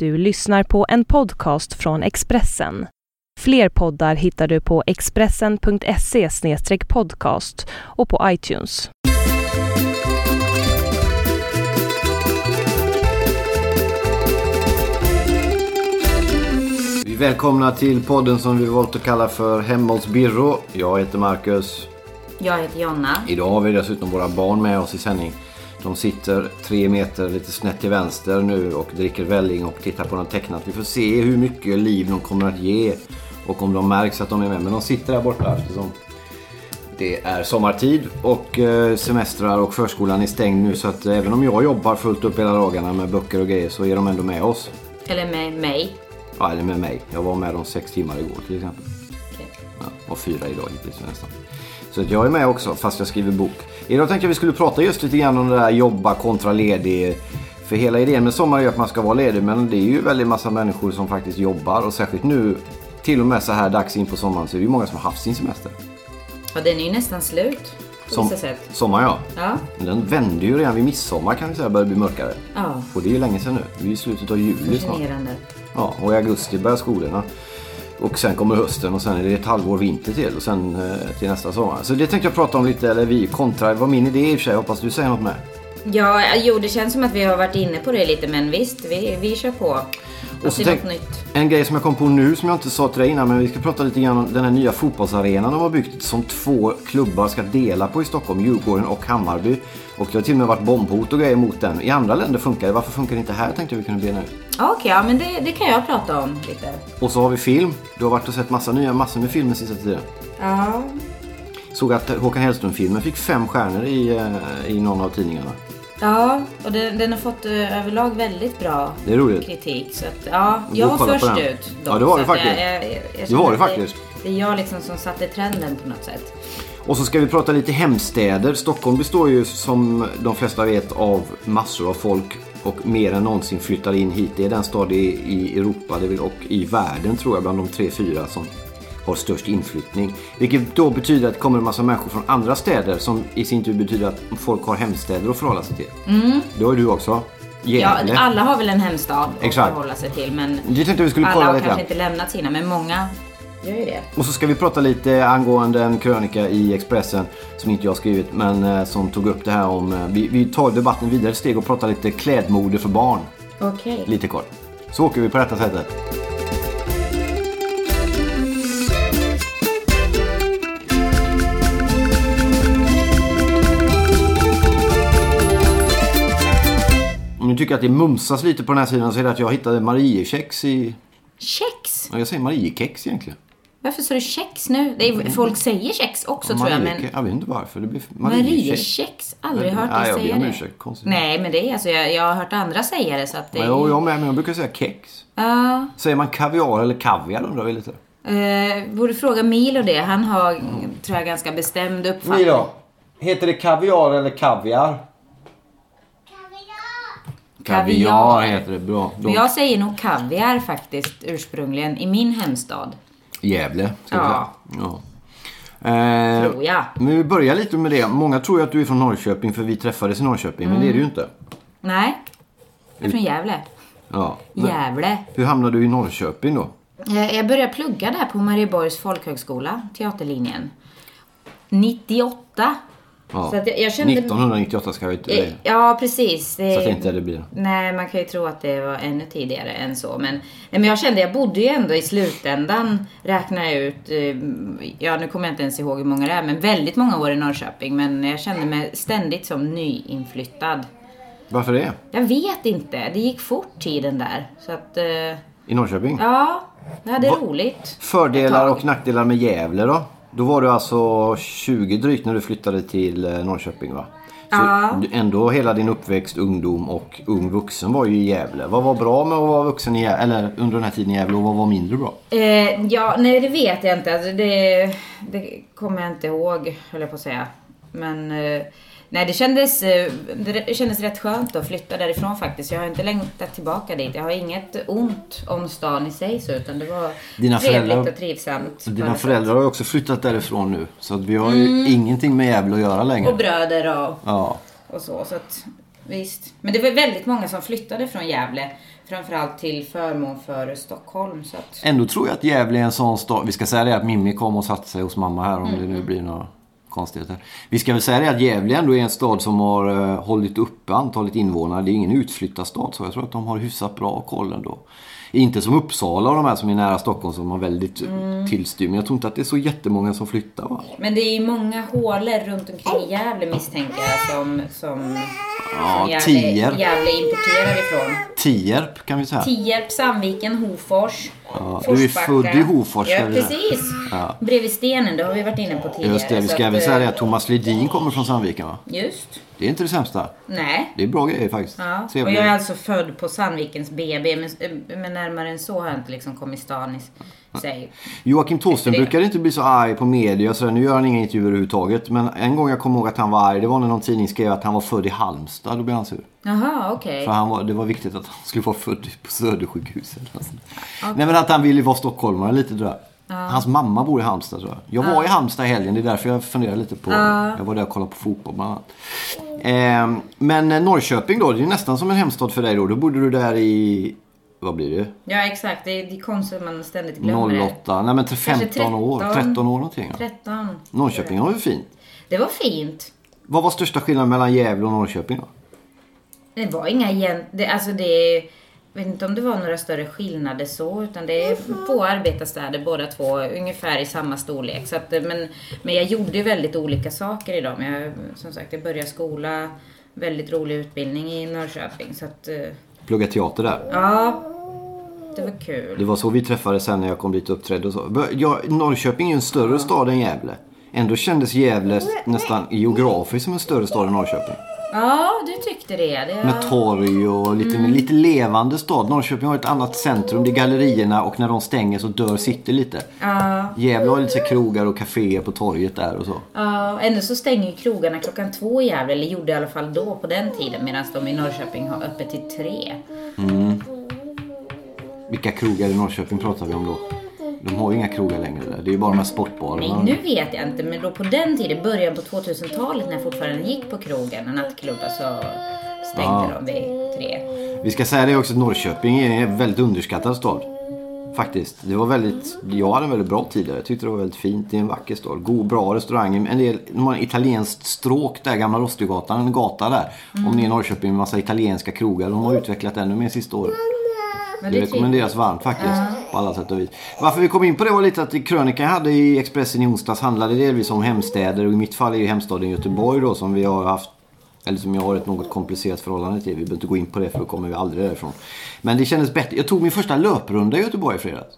Du lyssnar på en podcast från Expressen. Fler poddar hittar du på expressen.se podcast och på iTunes. Vi välkomna till podden som vi valt att kalla för Hemma hos Birro. Jag heter Marcus. Jag heter Jonna. Idag har vi dessutom våra barn med oss i sändning. De sitter tre meter lite snett till vänster nu och dricker välling och tittar på något tecknat. Vi får se hur mycket liv de kommer att ge och om de märks att de är med. Men de sitter där borta eftersom det är sommartid och eh, semestrar och förskolan är stängd nu så att även om jag jobbar fullt upp hela dagarna med böcker och grejer så är de ändå med oss. Eller med mig. Ja, eller med mig. Jag var med dem sex timmar igår till exempel. Ja, och fyra idag hittills nästan. Så att jag är med också fast jag skriver bok. Idag tänkte jag vi skulle prata just lite grann om det där jobba kontra ledig. För hela idén med sommar är att man ska vara ledig men det är ju väldigt massa människor som faktiskt jobbar och särskilt nu till och med så här dags in på sommaren så är det ju många som har haft sin semester. Ja, den är ju nästan slut Som, sommar ja. Ja. Den vände ju redan vid midsommar kan vi säga börjar bli mörkare. Ja. Och det är ju länge sedan nu. Vi är i slutet av juli snart. Ja, och i augusti börjar skolorna. Och sen kommer hösten och sen är det ett halvår vinter till och sen eh, till nästa sommar. Så det tänkte jag prata om lite, eller vi kontra, det var min idé i och för sig. Hoppas du säger något med. Ja, jo, det känns som att vi har varit inne på det lite, men visst, vi, vi kör på. Och så det är tänk, en grej som jag kom på nu som jag inte sa till dig innan, men vi ska prata lite grann om den här nya fotbollsarenan de har byggt som två klubbar ska dela på i Stockholm, Djurgården och Hammarby. Och det har till och med varit bombhot och grejer mot den. I andra länder funkar det, varför funkar det inte här tänkte jag vi kunde bena ut. Ja, Okej, ja, men det, det kan jag prata om lite. Och så har vi film. Du har varit och sett massa nya, massor med filmer sista tiden. Ja. Såg att Håkan Hellström-filmen fick fem stjärnor i, eh, i någon av tidningarna. Ja, och den, den har fått eh, överlag väldigt bra kritik. Så att, ja, jag var först ut. dock, Ja, det var du att faktiskt. Jag, jag, jag, Det var du faktiskt. Det, det är jag liksom som satte trenden på något sätt. Och så ska vi prata lite hemstäder. Stockholm består ju som de flesta vet av massor av folk och mer än någonsin flyttar in hit. Det är den stad i, i Europa och i världen tror jag bland de tre, fyra som har störst inflyttning. Vilket då betyder att det kommer en massa människor från andra städer som i sin tur betyder att folk har hemstäder att förhålla sig till. Mm. Det har ju du också. Ja, Gävle. alla har väl en hemstad att Exakt. förhålla sig till, men Det tänkte vi skulle alla kolla har lite kanske inte lämnat sina, men många gör ju det. Och så ska vi prata lite angående en krönika i Expressen som inte jag har skrivit men eh, som tog upp det här om... eh, Vi, vi tar debatten vidare ett steg och pratar lite klädmode för barn. Okej. Lite kort. Så åker vi på detta sättet. Tycker att det mumsas lite på den här sidan så är det att jag hittade Mariekex i... Kex? Ja, jag säger Mariekex egentligen. Varför sa du kex nu? Det är, folk säger kex också tror jag, men Jag vet inte varför. Det blir Mariekex. Mariekex? Aldrig hört dig säga det. ursäkt. Konstigt. Nej, men det är alltså, jag, jag har hört andra säga det så att det Ja, Jo, jag med, men jag brukar säga kex. Ja. Säger man kaviar eller kaviar undrar vi lite. Eh, borde fråga Milo det. Han har, tror jag, ganska bestämd uppfattning. heter det kaviar eller kaviar? Kaviar. heter det, bra. Men jag säger nog kaviar faktiskt ursprungligen i min hemstad. Gävle, ska Ja. säga. Ja. Eh, Tror jag. men vi börjar lite med det. Många tror ju att du är från Norrköping för vi träffades i Norrköping, men det är du ju inte. Nej, jag är från Gävle. Ja. Gävle. Hur hamnade du i Norrköping då? Eh, Jag började plugga där på Marieborgs folkhögskola, teaterlinjen. 98. Ja. Så att jag, jag kände... 1998 ska vi inte... Ja, precis. Det... Så att inte det blir... Nej, man kan ju tro att det var ännu tidigare än så. Men, nej, men jag kände, jag bodde ju ändå i slutändan, räknar jag ut, eh, ja nu kommer jag inte ens ihåg hur många det är, men väldigt många år i Norrköping. Men jag kände mig ständigt som nyinflyttad. Varför det? Jag vet inte, det gick fort tiden där. Så att, eh, I Norrköping? ja, jag hade Va- roligt. Fördelar och nackdelar med Gävle då? Då var du alltså 20 drygt när du flyttade till eh, Norrköping va? Så Ja. ändå hela din uppväxt, ungdom och ung vuxen var ju i Gävle. Vad var bra med att vara vuxen i Gävle, eller under den här tiden i Gävle och vad var mindre bra? Eh, ja, nej det vet jag inte. Alltså, det, det kommer jag inte ihåg, höll jag på att säga. Men eh, nej, det kändes, eh, det kändes rätt skönt att flytta därifrån faktiskt. Jag har inte längtat tillbaka dit. Jag har inget ont om stan i sig så, utan det var Dina trevligt föräldrar- och trivsamt. Dina föräldrar har ju också flyttat därifrån nu. Så att vi har ju ingenting med Gävle att göra längre. Och bröder och, Ja. och så. så att, visst. Men det var väldigt många som flyttade från Gävle. framförallt till förmån för Stockholm. Så att, Ändå tror jag att Gävle är en sån stad. Vi ska säga det att Mimmi kom och satte sig hos mamma här om det nu blir några konstigheter. Vi ska väl säga det att Gävle ändå är en stad som har uh, hållit uppe antalet invånare. Det är ingen utflyttad stad så jag tror att de har hyfsat bra koll ändå. Inte som Uppsala och de här som är nära Stockholm som har väldigt mm. tillstyr. Men jag tror inte att det är så jättemånga som flyttar va? Men det är ju många hålor runt omkring Gävle misstänker jag som, som, Ja, Tierp. Gävle importerar ifrån. Tierp kan vi säga. Tierp, Sandviken, Hofors. Ja, du är född i Hofors, Ja, precis. Ja. Bredvid stenen, det har vi varit inne på tidigare. Just det, vi ska väl säga det eh, att Thomas Ledin kommer från Sandviken va? Just. Det är inte det sämsta. Nej. Det är bra grejer faktiskt. Ja. Och jag är alltså född på Sandvikens BB, men, men närmare än så har jag inte liksom kommit stan i sig. Joakim Thåström brukade inte bli så arg på media sådär. Nu gör han inga intervjuer överhuvudtaget. Men en gång jag kommer ihåg att han var arg. Det var när någon tidning skrev att han var född i Halmstad. Då blev han sur. Jaha, okej. För han var, det var viktigt att han skulle vara född på Södersjukhuset. Alltså. Nej men att han ville vara stockholmare lite tror jag. Hans mamma bor i Halmstad tror jag. Jag var i Halmstad i helgen. Det är därför jag funderar lite på. Jag var där och kollade på fotboll bland annat. Ehm, men eh, Norrköping då. Det är nästan som en hemstad för dig då. Då bodde du där i... Vad blir det? Ja, exakt. Det är, det är konstigt att man ständigt glömmer det. 08? Nej men till Kanske 15 år. 13. 13 år någonting. Ja. 13. Norrköping var väl fint? Det var fint. Vad var största skillnaden mellan Gävle och Norrköping då? Det var inga igen... Det, alltså det... Jag vet inte om det var några större skillnader så, utan det är två arbetarstäder båda två, ungefär i samma storlek. Så att, men, men jag gjorde ju väldigt olika saker i dem. Jag, som sagt, jag började skola, väldigt rolig utbildning i Norrköping. Så att, eh, Plugga teater där. ja, det var kul. Det var så vi träffades sen när jag kom dit och uppträdde och så. Ja, Norrköping är ju en större stad än Gävle. Ändå kändes Gävle nästan geografiskt som en större stad än Norrköping. Ja, du tyckte det. det Med torg och lite, lite levande stad. Norrköping har ett annat centrum. Det är gallerierna och när de stänger så dör city lite. Ja, Gävle har lite så krogar och kaféer på torget där och så. ja, ändå så stänger ju krogarna klockan två i Gävle, eller gjorde i alla fall då på den tiden, medan de i Norrköping har öppet till tre. Vilka krogar i Norrköping pratar vi om då? De har ju inga krogar längre där. Det är ju bara de här sportbarerna. Nej, nu vet jag inte, men då på den tiden, början på 2000-talet när jag fortfarande gick på krogen och nattklubbar så stängde Ja. de vid tre. Vi ska säga det också att Norrköping är en väldigt underskattad stad. Faktiskt. Det var väldigt, jag hade en väldigt bra tid där. Jag tyckte det var väldigt fint. Det är en vacker stad. God, bra restauranger. En del, de har en italienskt stråk där, Gamla Rostugatan, en gata där. Om ni är i Norrköping, en massa italienska krogar. De har utvecklat ännu mer sista året. Men Det rekommenderas varmt faktiskt. På alla sätt och vis. Varför vi kom in på det var lite att krönikan jag hade i Expressen i onsdags handlade delvis om hemstäder. Och i mitt fall är ju hemstaden Göteborg då som vi har haft eller som jag har ett något komplicerat förhållande till. Vi behöver inte gå in på det för då kommer vi aldrig därifrån. Men det kändes bättre. Jag tog min första löprunda i Göteborg i fredags.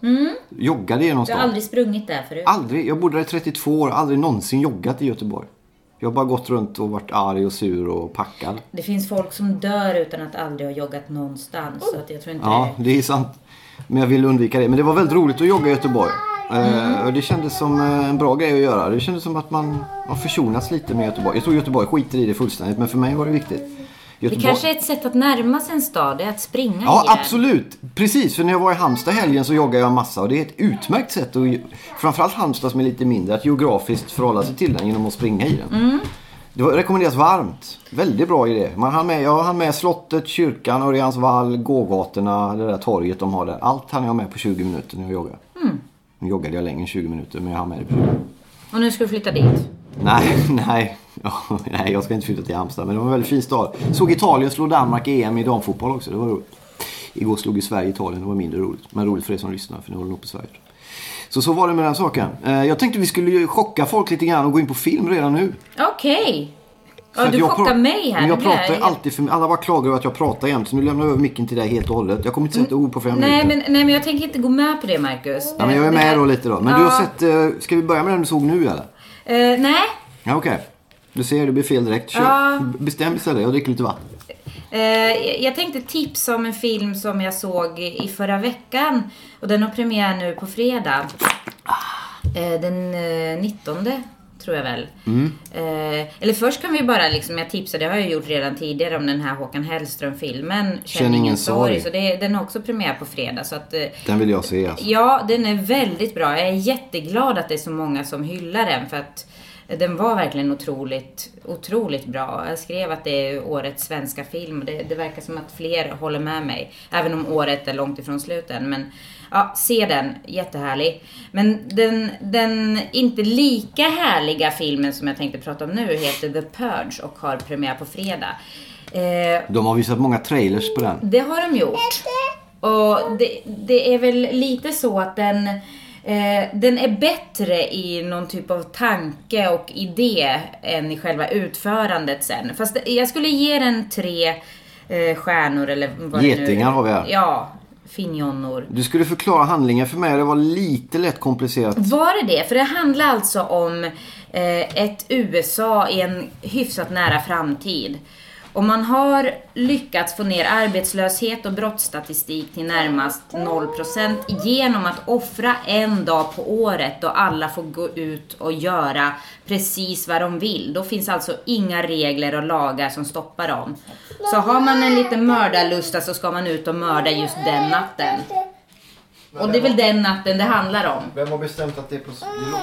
Joggade genom Du har stan. aldrig sprungit där förut? Aldrig. Jag bodde där i 32 år. Aldrig någonsin joggat i Göteborg. Jag har bara gått runt och varit arg och sur och packad. Det finns folk som dör utan att aldrig ha joggat någonstans. Så att jag tror inte Ja, det... det är sant. Men jag vill undvika det. Men det var väldigt roligt att jogga i Göteborg. Och det kändes som eh, en bra grej att göra. Det kändes som att man har försonats lite med Göteborg. Jag tror Göteborg skiter i det fullständigt, men för mig var det viktigt. Det Göteborg... kanske är ett sätt att närma sig en stad, det är att springa Ja, i den. absolut. Precis, för när jag var i Halmstad helgen så joggade jag massa. Och det är ett utmärkt sätt att, framförallt Halmstad som är lite mindre, att geografiskt förhålla sig till den genom att springa i den. Mm. Det rekommenderas varmt. Väldigt bra idé. Man hann med, jag hann med slottet, kyrkan, Örjansvall, gågatorna, det där torget de har där. Allt hann jag med på 20 minuter när jag joggade. Mm. Nu joggade jag längre än 20 minuter men jag hann med det på 20 Och nu ska du flytta dit. Nej, nej. Ja, nej, jag ska inte flytta till Halmstad. Men det var en väldigt fin stad. Såg Italien slå Danmark i EM i damfotboll också. Det var roligt. Igår slog ju Sverige Italien. Det var mindre roligt. Men roligt för er som lyssnar för ni håller nog på Sverige. Så så var det med den saken. Eh, Jag tänkte vi skulle chocka folk lite grann och gå in på film redan nu. Okej. Så Ja, du chockar mig här. Men jag här pratar är- alltid för Alla var klagar över att jag pratar jämt. Så nu lämnar jag över micken till dig helt och hållet. Jag kommer inte säga ett ord på Nej minuter. men, nej, men jag tänker inte gå med på det, Marcus. Ja, men jag är här- med då lite då. Men Ja. du har sett... eh, Ska vi börja med den du såg nu eller? Eh, nej. Ja, okej. Du ser, det blir fel direkt. Kör. Ja. Bestäm istället. Jag dricker lite vatten. Eh, jag tänkte tipsa om en film som jag såg i förra veckan. Och den har premiär nu på fredag. Eh, den eh, 19 tror jag väl. Mm. Eh, eller först kan vi bara liksom, jag tipsade, det har jag gjort redan tidigare om den här Håkan Hellström-filmen. Känn ingen sorg. Så det, den har också premiär på fredag. Så att, eh, Den vill jag se alltså. Ja, den är väldigt bra. Jag är jätteglad att det är så många som hyllar den för att Den var verkligen otroligt, otroligt bra. Jag skrev att det är årets svenska film och det, det verkar som att fler håller med mig. Även om året är långt ifrån sluten. Men ja, se den. Jättehärlig. Men den, den inte lika härliga filmen som jag tänkte prata om nu heter The Purge och har premiär på fredag. Eh, De har visat många trailers på den. det har de gjort. Och det, det är väl lite så att den, eh, den är bättre i någon typ av tanke och idé än i själva utförandet sen. Fast jag skulle ge den tre eh, stjärnor eller vad Getingar har vi här. Ja, finjonnor. Du skulle förklara handlingen för mig. Det var lite lätt komplicerat. Var det det? För det handlar alltså om eh, ett USA i en hyfsat nära framtid. Och man har lyckats få ner arbetslöshet och brottsstatistik till närmast 0% genom att offra en dag på året då alla får gå ut och göra precis vad de vill. Då finns alltså inga regler och lagar som stoppar dem. Så har man en liten mördarlusta så ska man ut och mörda just den natten. Och det är väl den natten det handlar om. Vem har bestämt att det är på...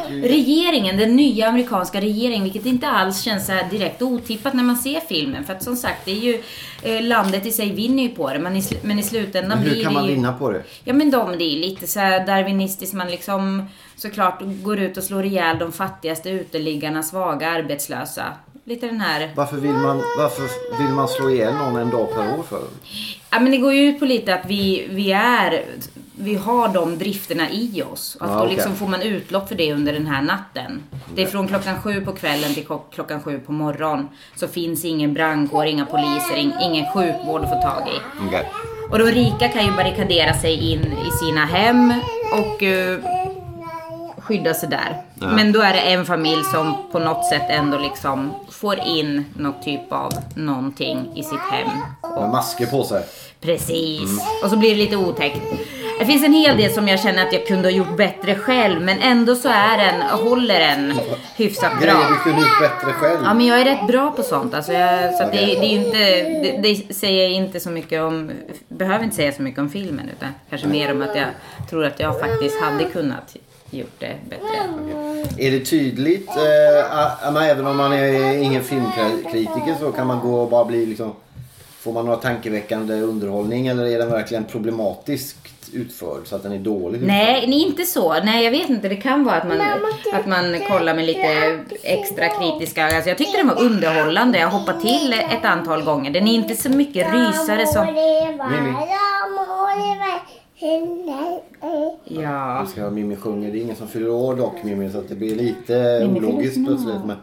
Det ju... Regeringen, den nya amerikanska regeringen, vilket inte alls känns så här direkt otippat när man ser filmen. För att som sagt, det är ju, eh, landet i sig vinner ju på det, men i, sl- men i slutändan Men blir hur kan det man ju... vinna på det? Ja men de, det är ju lite så här darwinistiskt, man liksom såklart går ut och slår ihjäl de fattigaste uteliggarna, svaga, arbetslösa. Lite den här... Varför vill man, varför vill man slå ihjäl någon en dag per år för? Ja men det går ju ut på lite att vi, vi är, vi har de drifterna i oss. Att Ja, då okej. liksom får man utlopp för det under den här natten. Det är från klockan sju på kvällen till klockan sju på morgon. Så finns ingen brandkår, inga poliser, ing- ingen sjukvård att få tag i. Okej. Och de rika kan ju barrikadera sig in i sina hem och eh, skydda sig där. Ja. Men då är det en familj som på något sätt ändå liksom får in något typ av någonting i sitt hem. Med masker på sig. Precis. Och så blir det lite otäckt. Det finns en hel del som jag känner att jag kunde ha gjort bättre själv, men ändå så är den, håller den hyfsat Grejer bra. du kunde gjort bättre själv. Ja, men jag är rätt bra på sånt. Alltså jag, så att det, det är inte, det, det säger inte så mycket om, behöver inte säga så mycket om filmen, utan kanske mer om att jag tror att jag faktiskt hade kunnat gjort det bättre. Är det tydligt, eh, även om man är ingen filmkritiker så kan man gå och bara bli liksom... Får man några tankeväckande underhållning eller är den verkligen utförd så att den är dåligt Nej, nej, inte så. Nej, jag vet inte. Det kan vara att man, att man kollar med lite extra kritiska alltså, Jag tyckte den var underhållande. Jag hoppade till ett antal gånger. Den är inte så mycket rysare som... Mimmi. Ja. Vi ska ha Mimmi sjunger. Det är ingen som fyller år dock Mimmi så att det blir lite ologiskt plötsligt. Men...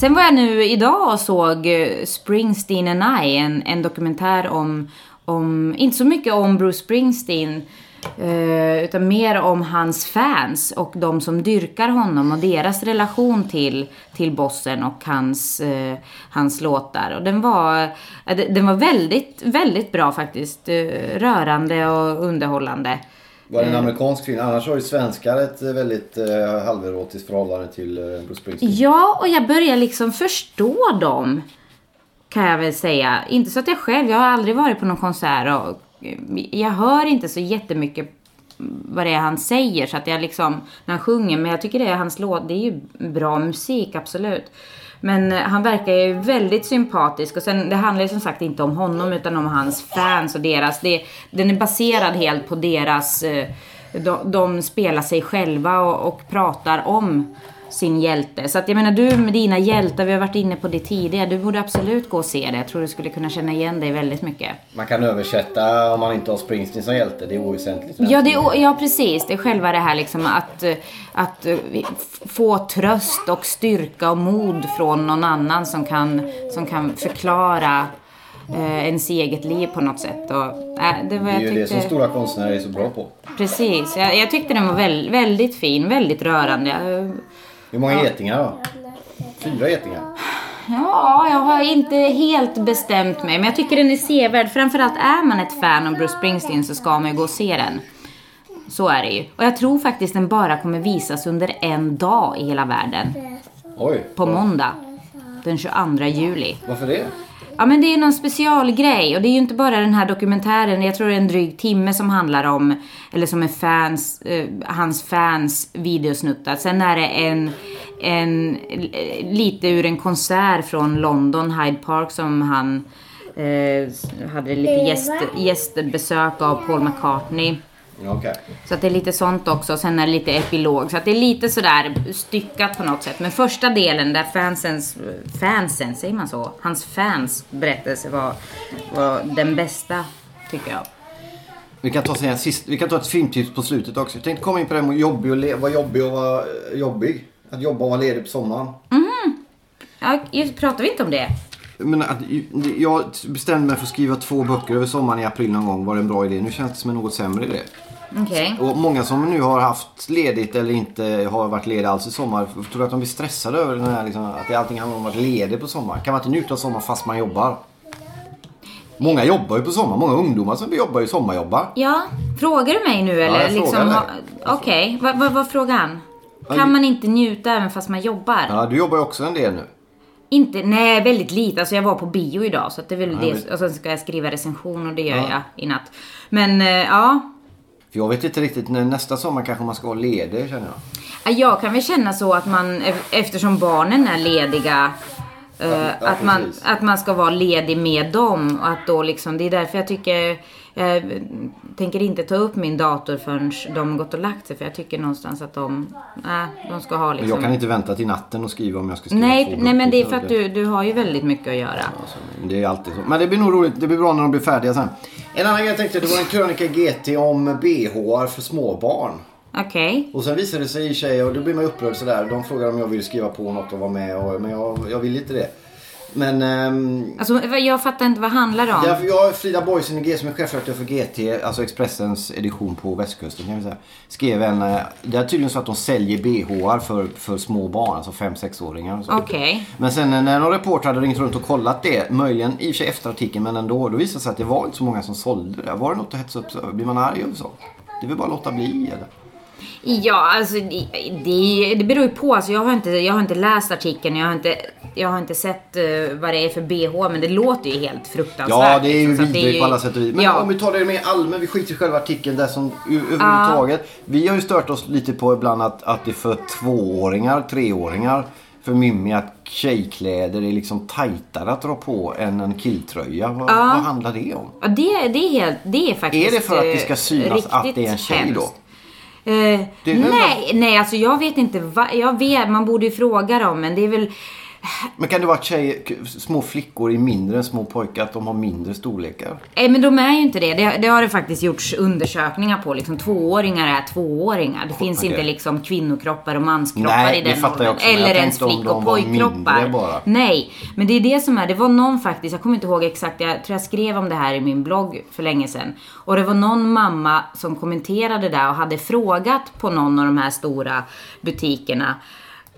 Sen var jag nu idag och såg eh, Springsteen and I, en, en dokumentär om, om, inte så mycket om Bruce Springsteen, eh, utan mer om hans fans och de som dyrkar honom och deras relation till, till bossen och hans, eh, hans låtar. Och den var, eh, den- var väldigt, väldigt bra faktiskt. Eh, rörande och underhållande. Var det en amerikansk film? Annars har ju svenskar ett eh, väldigt eh, halverotiskt förhållande till eh, Bruce Springsteen. Ja, och jag börjar liksom förstå dem. Kan jag väl säga. Inte så att jag själv, jag har aldrig varit på någon konsert och eh, jag hör inte så jättemycket vad det är han säger så att jag liksom, när han sjunger, men jag tycker det är hans låt, det är ju bra musik absolut. Men eh, han verkar ju väldigt sympatisk. Och sen det handlar ju som sagt inte om honom utan om hans fans och deras, det, den är baserad helt på deras, eh, de, de spelar sig själva och, och pratar om sin hjälte. Så att jag menar du med dina hjältar, vi har varit inne på det tidigare, du borde absolut gå och se det. Jag tror du skulle kunna känna igen dig väldigt mycket. Man kan översätta om man inte har Springsteen som hjälte. Det är oväsentligt. Ja, det, är- ja precis. Det är själva det här liksom att, att få tröst och styrka och mod från någon annan som kan, som kan förklara eh, ens eget liv på något sätt. Och, äh, det, var, Det är ju det tyckte, som stora konstnärer är så bra på. Precis. Jag, jag tyckte den var väl, väldigt fin, väldigt rörande. Jag- Hur många getingar då? Fyra getingar? Ja, jag har inte helt bestämt mig, men jag tycker den är sevärd. Framförallt är man ett fan av Bruce Springsteen så ska man ju gå och se den. Så är det ju. Och jag tror faktiskt den bara kommer visas under en dag i hela världen. Oj. På måndag. Den 22 juli. Varför det? Ja men det är någon specialgrej och det är ju inte bara den här dokumentären, jag tror det är en dryg timme som handlar om, eller som är fans, eh, hans fans videosnuttar. Sen är det en, en, eh, lite ur en konsert från London, Hyde Park som han eh, hade lite gäst, gästbesök av Paul McCartney. Okay. Så att det är lite sånt också. Sen är det lite epilog. Så att det är lite sådär styckat på något sätt. Men första delen där fansens, fansen, säger man så? Hans fans berättelse var, var den bästa, tycker jag. Vi kan ta, sen, sist, vi kan ta ett filmtips på slutet också. Jag tänkte komma in på det här med jobbig och le, vara jobbig och vara eh, jobbig. Att jobba och vara ledig på sommaren. Ja, just- pratar vi inte om det? Men att, jag bestämde mig för att skriva två böcker över sommaren i april någon gång. Var det en bra idé? Nu känns det som en något sämre idé. Okej. Och många som nu har haft ledigt eller inte har varit lediga alls i sommar. Tror att de blir stressade över den här, liksom, att allting handlar om att vara ledig på sommaren. Kan man inte njuta av sommaren fast man jobbar? Många jobbar ju på sommaren. Många ungdomar som jobbar ju sommarjobbar. Ja, frågar du mig nu eller? jag frågar liksom, Okej, vad vad var frågan? Kan man inte njuta även fast man jobbar? Ja, du jobbar ju också en del nu. Inte, nej väldigt lite. Alltså jag var på bio idag så det är väl Ja, det. Och sen ska jag skriva recension och det gör Ja. jag i natt. Men eh, ja. För jag vet inte riktigt, nästa sommar kanske man ska vara ledig känner jag. Ja, Jag kan väl känna så att man, eftersom barnen är lediga, eh, Ja, ja, att, man, precis. att man ska vara ledig med dem. Och att då liksom, det är därför jag tycker, jag tänker inte ta upp min dator förrän de har gått och lagt sig. För jag tycker någonstans att de, nej, de ska ha Men liksom... jag kan inte vänta till natten och skriva om jag ska skriva nej, nej, men det är för att du, du har ju väldigt mycket att göra. Alltså, det är alltid så. Men det blir nog roligt. Det blir bra när de blir färdiga sen. En annan grej jag tänkte, det var en krönika GT om BHR för småbarn. Okej. Och sen visade det sig i sig, och då blir man ju upprörd sådär. De frågar om jag vill skriva på något och vara med. Och, men jag, jag vill inte det. Men ehm, Alltså jag fattar inte vad det handlar om. jag, jag Frida Boysen G som är chefredaktör för GT, alltså Expressens edition på västkusten kan vi säga. Skrev en, eh, det är tydligen så att de säljer BHR för, för små barn, alltså 5-6-åringar. och så. Okej. Men sen när någon reporter hade ringt runt och kollat det, möjligen i och för sig efter artikeln, men ändå, då visade det sig att det var inte så många som sålde det. Var det något att hetsa upp? Blir man arg över så? Det väl bara låta bli eller? Ja, alltså det, det, det beror ju på. Alltså, jag, har inte, jag har inte läst artikeln, jag har inte, jag har inte sett eh, vad det är för BH, men det låter ju helt fruktansvärt. Ja, det är ju liksom, vidrigt på alla sätt och vis. Men ja. om vi tar det mer allmänt, vi skiter i själva artikeln där som överhuvudtaget. Vi har ju stört oss lite på ibland att, att det för tvååringar, treåringar, för Mimmi att tjejkläder är liksom tajtare att dra på än en killtröja. Vad, vad handlar det om? Ja, det, det, är helt, det är faktiskt Är det för att det eh, ska synas att det är en tjej då? hemskt. Eh, är väl nej, nej, alltså jag vet inte. Va, jag vet, man borde ju fråga dem, men det är väl... Men kan det vara att tjejer, små flickor är mindre än små pojkar? Att de har mindre storlekar? Nej, men de är ju inte det. det. Det har det faktiskt gjorts undersökningar på. Liksom, tvååringar är tvååringar. Det finns Okej. inte liksom kvinnokroppar och manskroppar Nej, i den åldern. Eller ens flick och pojkkroppar. Nej, men det är det som är. Det var någon faktiskt, jag kommer inte ihåg exakt, jag tror jag skrev om det här i min blogg för länge sedan. Och det var någon mamma som kommenterade det och hade frågat på någon av de här stora butikerna.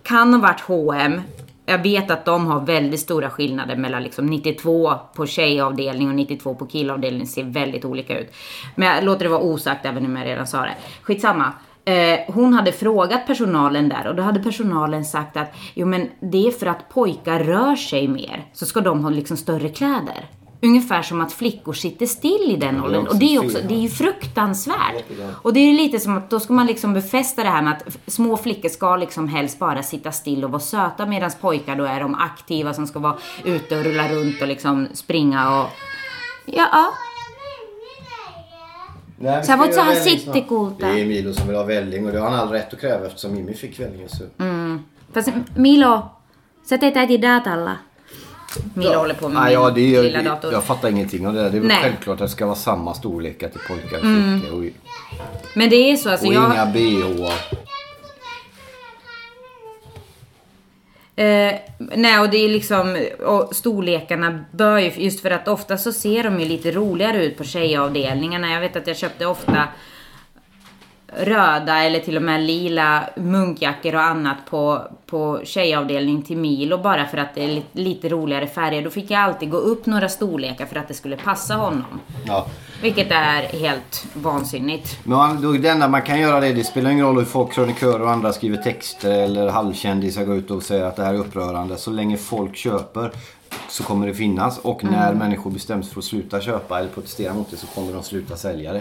Kan ha varit H&M jag vet att de har väldigt stora skillnader mellan liksom 92 på tjejavdelning och 92 på killavdelning. ser väldigt olika ut. Men jag låter det vara osagt även om jag redan sa det. Skitsamma. Eh, hon hade frågat personalen där och då hade personalen sagt att jo men det är för att pojkar rör sig mer så ska de ha liksom större kläder. Ungefär som att flickor sitter still i den åldern. Och det är, också, det är ju fruktansvärt. Och det är lite som att då ska man liksom befästa det här med att små flickor ska liksom helst bara sitta still och vara söta medan pojkar då är de aktiva som ska vara ute och rulla runt och liksom springa och... Ja, ja. Nej, Så vad så välling sitter coolt Det är. Emilio som vill ha välling och det har han all rätt att kräva eftersom Mimmi fick välling. Så. Fast Milo, sätt dig täti datalla. Milo håller på med Nej, ja, min det är, lilla dator. Jag fattar ingenting av det där. Det är väl Nej. självklart att det ska vara samma storlekar till pojkar och Mm. flickor. Och, Men det är så alltså. och jag, inga bh. Eh, nej, och det är liksom, och storlekarna bör ju, just för att ofta så ser de ju lite roligare ut på tjejavdelningarna. Jag vet att jag köpte ofta röda eller till och med lila munkjackor och annat på, på tjejavdelning till Milo bara för att det är li- lite roligare färger. Då fick jag alltid gå upp några storlekar för att det skulle passa honom. Ja. Vilket är helt vansinnigt. Men då, det enda man kan göra det, det spelar ingen roll hur folk, krönikörer och andra skriver texter eller halvkändisar går ut och säger att det här är upprörande. Så länge folk köper. Så kommer det finnas. Och när människor bestäms för att sluta köpa eller protestera mot det så kommer de sluta sälja det.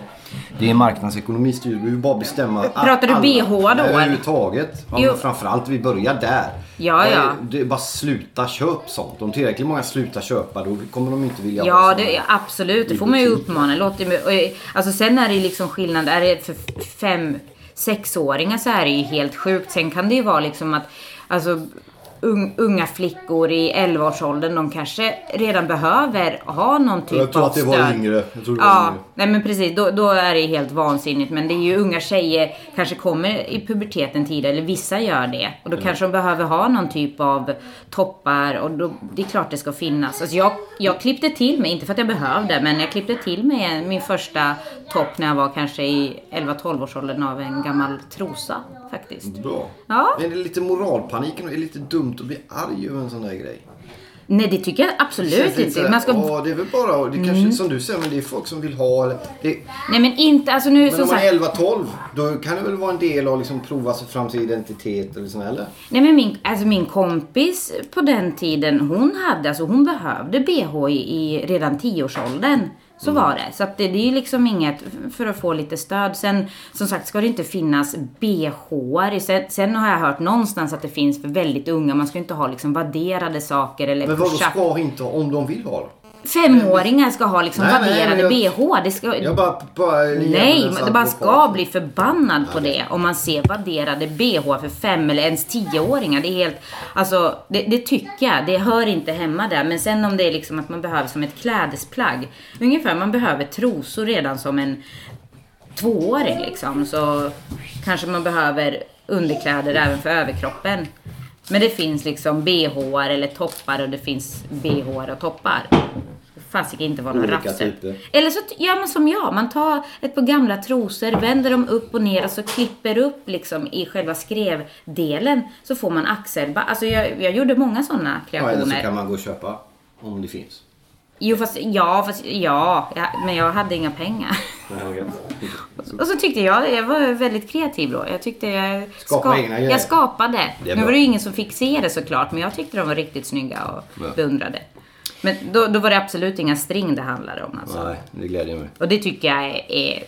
Det är marknadsekonomi styr. Vi vill bara bestämma Pratar du BH då? Överhuvudtaget. Ja, men framförallt vi börjar där. Ja, ja. Det är bara sluta köp sånt. Om tillräckligt många slutar köpa då kommer de inte vilja Ja, det, ja, absolut. Det får man ju uppmana. Låt det, alltså sen är det liksom skillnad. Är det för fem, sexåringar så är det ju helt sjukt. Sen kan det ju vara liksom att alltså, unga flickor i 11-årsåldern, de kanske redan behöver ha någon typ Jag tror av att det var stöd. yngre. Jag tror det var Ja, yngre. nej men precis. Då, då är det helt vansinnigt. Men det är ju unga tjejer, kanske kommer i puberteten tidigare, eller vissa gör det. Och då kanske de behöver ha någon typ av toppar och då, det är klart det ska finnas. Alltså jag, jag klippte till mig, inte för att jag behövde, men jag klippte till mig min första topp när jag var kanske i 11-12 års åldern av en gammal trosa faktiskt. Bra. Ja. Men är det lite moralpanik och är det lite dumt att bli arg över en sån där grej? Nej det tycker jag absolut inte. Man ska... Ja, det är väl bara, det kanske som du säger, men det är folk som vill ha. Eller, det, Nej men inte, alltså nu men som om man sagt. är 11-12, då kan det väl vara en del av liksom prova sig fram sin identitet eller så, eller? Nej men min, alltså min kompis på den tiden, hon hade, alltså hon behövde bh i, i redan 10-årsåldern. Så var det. Så att det, det är ju liksom inget för att få lite stöd. Sen som sagt ska det inte finnas bh sen, sen har jag hört någonstans att det finns för väldigt unga. Man ska inte ha liksom vadderade saker eller Men vadå ska inte om de vill ha det? Femåringar ska ha liksom Nej, nej, vadderade men jag- bh. Det ska, Jag bara... bara Nej, man ska bli förbannad på det om man ser vadderade bh för fem eller ens tioåringar. Det är helt, alltså det, det tycker jag, det hör inte hemma där. Men sen om det är liksom att man behöver som ett klädesplagg. Ungefär, man behöver trosor redan som en tvååring liksom. Så kanske man behöver underkläder även för överkroppen. Men det finns liksom bh eller toppar och det finns bh och toppar. Fasiken inte vara rafser. typer. Eller så gör man som jag. Man tar ett par gamla trosor, vänder dem upp och ner och så klipper upp liksom i själva skrevdelen. Så får man axel. Alltså jag, jag gjorde många sådana Ja, eller så kreationer. kan man gå och köpa. Om det finns. Jo fast ja, fast ja, ja, men jag hade inga pengar. Och så tyckte jag, jag var väldigt kreativ då. Jag tyckte jag, Skapa egna grejer. jag skapade. Nu var det ju ingen som fick se det såklart, men jag tyckte de var riktigt snygga och Ja. beundrade. Men då, då var det absolut inga string det handlade om alltså. Nej, det glädjer mig. Och det tycker jag är, är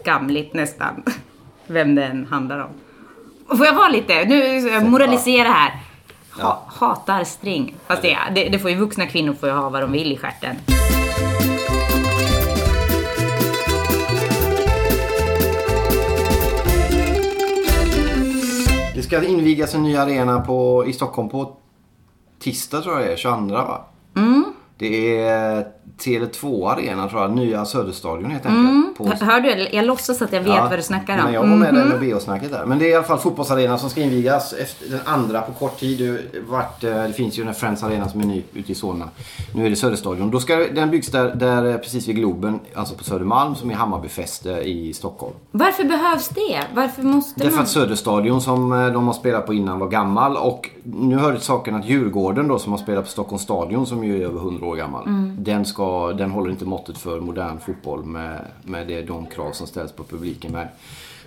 skamligt nästan. Vem det än handlar om. Får jag vara lite, nu moralisera här. Ha. Hatar string. Fast det, det, det får ju vuxna kvinnor får ju ha vad de vill i stjärten. Det ska invigas en ny arena på, i Stockholm på tisdag tror jag det är, 22 va? Mm. Det är Tele2 Arena tror jag, nya Söderstadion helt enkelt. På, Hör, du? Jag låtsas att jag vet vad du snackar om. Men jag var med där Mhm. med BH-snacket där. Men det är i alla fall fotbollsarena som ska invigas efter den andra på kort tid. Vart, eh, det finns ju den här Friends Arena som är ny ute i Solna. Nu är det Söderstadion. Då ska den byggs där, där eh, precis vid Globen, alltså på Södermalm som är Hammarbyfäste i Stockholm. Varför behövs det? Varför måste Därför man? att Söderstadion som eh, de har spelat på innan var gammal och nu hör saken att Djurgården då som har spelat på Stockholms stadion som ju är över 100 år gammal. Mm. Den, ska, den håller inte måttet för modern fotboll med, med det, de krav som ställs på publiken med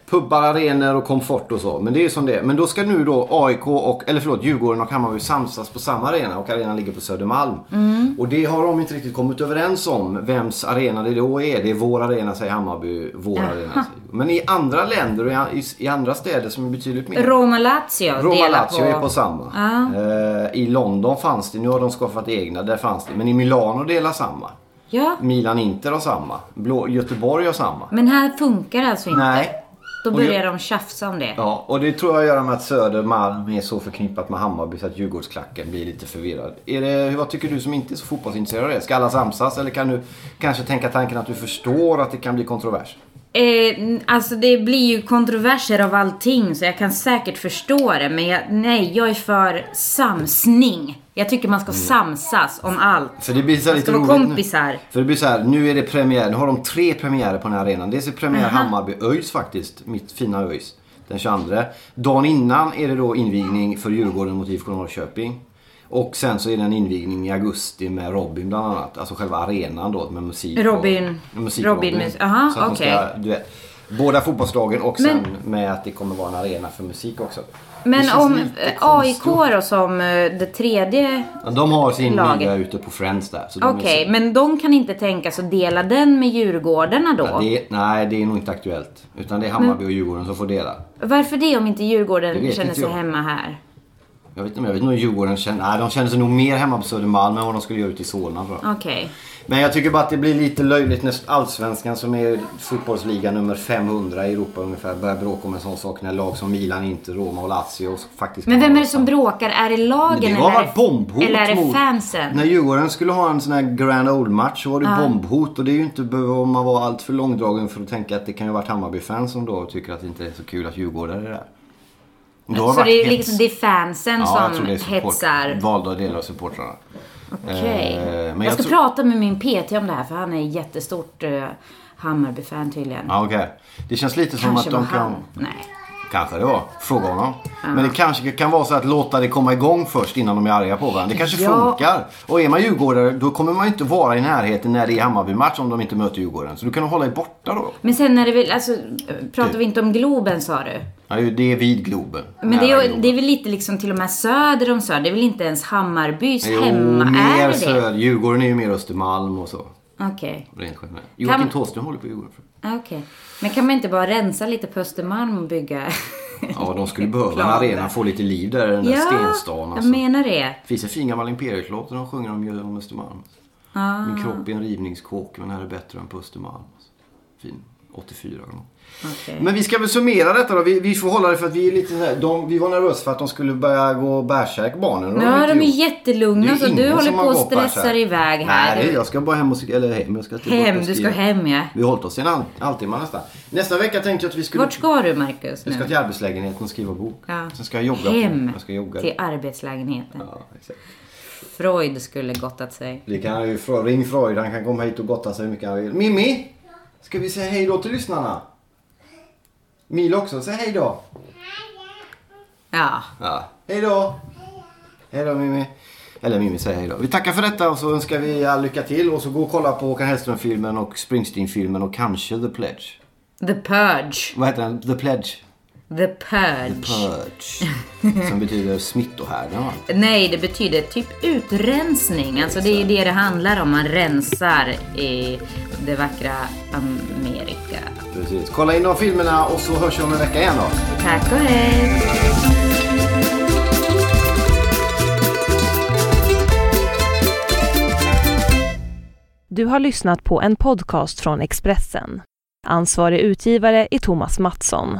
pubbar, arenor och komfort och så. Men det är som det är. Men då ska nu då AIK och, eller förlåt, Djurgården och Hammarby samsas på samma arena och arenan ligger på Södermalm. Mm. Och det har de inte riktigt kommit överens om vems arena det då är. Det är vår arena säger Hammarby, vår arena säger Men i andra länder och i, i andra städer som är betydligt mer Roma delar Lazio är på samma. Ja. Eh, I London fanns det, nu har de skaffat egna, där fanns det. Men i Milano delar samma. Ja, Milan Inter har samma. Blå, Göteborg har samma. men här funkar det alltså inte. Nej. Då börjar jag- de tjafsa om det. Ja, och det tror jag att göra med att Södermalm är så förknippat med Hammarby så att Djurgårdsklacken blir lite förvirrad. Är det, vad tycker du som inte är så fotbollsintresserad av det? Ska alla samsas eller kan du kanske tänka tanken att du förstår att det kan bli kontrovers? Eh, alltså det blir ju kontroverser av allting så jag kan säkert förstå det. Men jag, nej, jag är för samsning. Jag tycker man ska samsas om allt. För det blir så Man lite ska vara roligt nu. kompisar. För det blir så här, nu är det premiär. Nu har de tre premiärer på den här arenan. Dels är premiär Hammarby ÖIS faktiskt. Mitt fina ÖIS. Den 22. Dagen innan är det då invigning för Djurgården mot IFK Norrköping. Och sen så är det en invigning i augusti med Robin bland annat. Alltså själva arenan då med musik. Robin- Och, musik Robin mus- aha, Så okej. vet, båda fotbollslagen och Men- sen med att det kommer vara en arena för musik också. Men om eh. AIK då som eh, det tredje De har sin Laget. liga ute på Friends där. Okej, så- men de kan inte tänka sig att dela den med Djurgårdarna då? Ja, det nej, det är nog inte aktuellt. Utan det är Hammarby och Djurgården som får dela. Varför det om inte Djurgården känner inte sig hemma här? Jag vet inte om jag vet nog Djurgården känner... Nej, de känner sig nog mer hemma på Södermalm än vad de skulle göra ute i Solna tror. Okej. Men jag tycker bara att det blir lite löjligt när Allsvenskan som är fotbollsliga nummer 500 i Europa ungefär börjar bråka om en sån sak när lag som Milan, Inter, Roma och Lazio faktiskt Men vem är det som bråkar? Är det lagen Det eller, är bombhot eller är det mot... fansen? När Djurgården skulle ha en sån här Grand Old-match så var det bombhot. Och det är ju inte behöver man vara allt för långdragen för att tänka att det kan ju ha varit Hammarby-fans som då tycker att det inte är så kul att Djurgårdare är där. Då Så det är, liksom, det är fansen Ja, jag tror som det är support, hetsar? valda delar av supportrarna. Okej. Eh, men jag jag ska tror- prata med min PT om det här för han är jättestort uh, Hammarby-fan tydligen. Ja, okej. Det känns lite som Kanske att de kan... han. Nej. Kanske det var. Fråga honom. Men det kanske kan vara så att låta det komma igång först innan de är arga på varandra. Det kanske Ja. funkar. Och är man djurgårdare då kommer man ju inte vara i närheten när det är Hammarby-match om de inte möter Djurgården. Så du kan hålla dig borta då. Men sen är det väl, alltså, pratar vi inte om Globen sa du? Ja, det är vid Globen. Men det är, Globen. det är väl lite liksom till och med söder om Söder. Det är väl inte ens Hammarbys Jo, hemma? mer Är det? söder. Djurgården är ju mer Östermalm och så. Okej. Rent generellt. Joakim Kan- Thåström håller på Djurgården. Okej. Men kan man inte bara rensa lite på Östermalm och bygga Ja, de skulle behöva en arena, få lite liv där i den där Ja, stenstan. jag Alltså. menar det. Det finns en fin gammal Imperiet-låt där de sjunger om, om Östermalm. Ah. Min kropp är en rivningskåk men här är bättre än på Östermalm. Fin. 84 eller Okej. Men vi ska väl summera detta då. Vi, vi får hålla det för att vi är lite här, de, Vi var nervösa för att de skulle börja gå bärsärk barnen. Ja, de är gjort. jättelugna så du håller på och stressar bärsärk. iväg här. Nej, jag ska bara hem och... Eller hem. Jag ska till Hem, du ska hem ja. Vi har hållit oss i en halv- halvtimme nästan. Nästa vecka tänkte jag att vi skulle... Vart ska du Marcus Jag ska till arbetslägenheten och skriva bok. Ja. Sen ska jag jogga. Hem. Jag ska jogga. till arbetslägenheten. Ja, exakt. Freud skulle gottat sig. Det kan ju ring Freud, han kan komma hit och gotta sig hur mycket han vill. Mimmi! Ska vi säga hej då till lyssnarna? Mil också, säg hej då. Ja. Ja. Hej då! Hej då Mimmi. Eller Mimmi säger hej då. Vi tackar för detta och så önskar vi all lycka till. Och så gå och kolla på Håkan Hellström-filmen och Springsteen-filmen och kanske The Pledge. The Purge. Vad heter den? The Pledge? The Purge. Purge. Som betyder smittohärden va? Nej, det betyder typ utrensning. Alltså det är det det handlar om. Man rensar i det vackra Amerika. Precis. Kolla in de filmerna och så hörs vi om en vecka igen då. Tack och hej! Du har lyssnat på en podcast från Expressen. Ansvarig utgivare är Thomas Mattsson.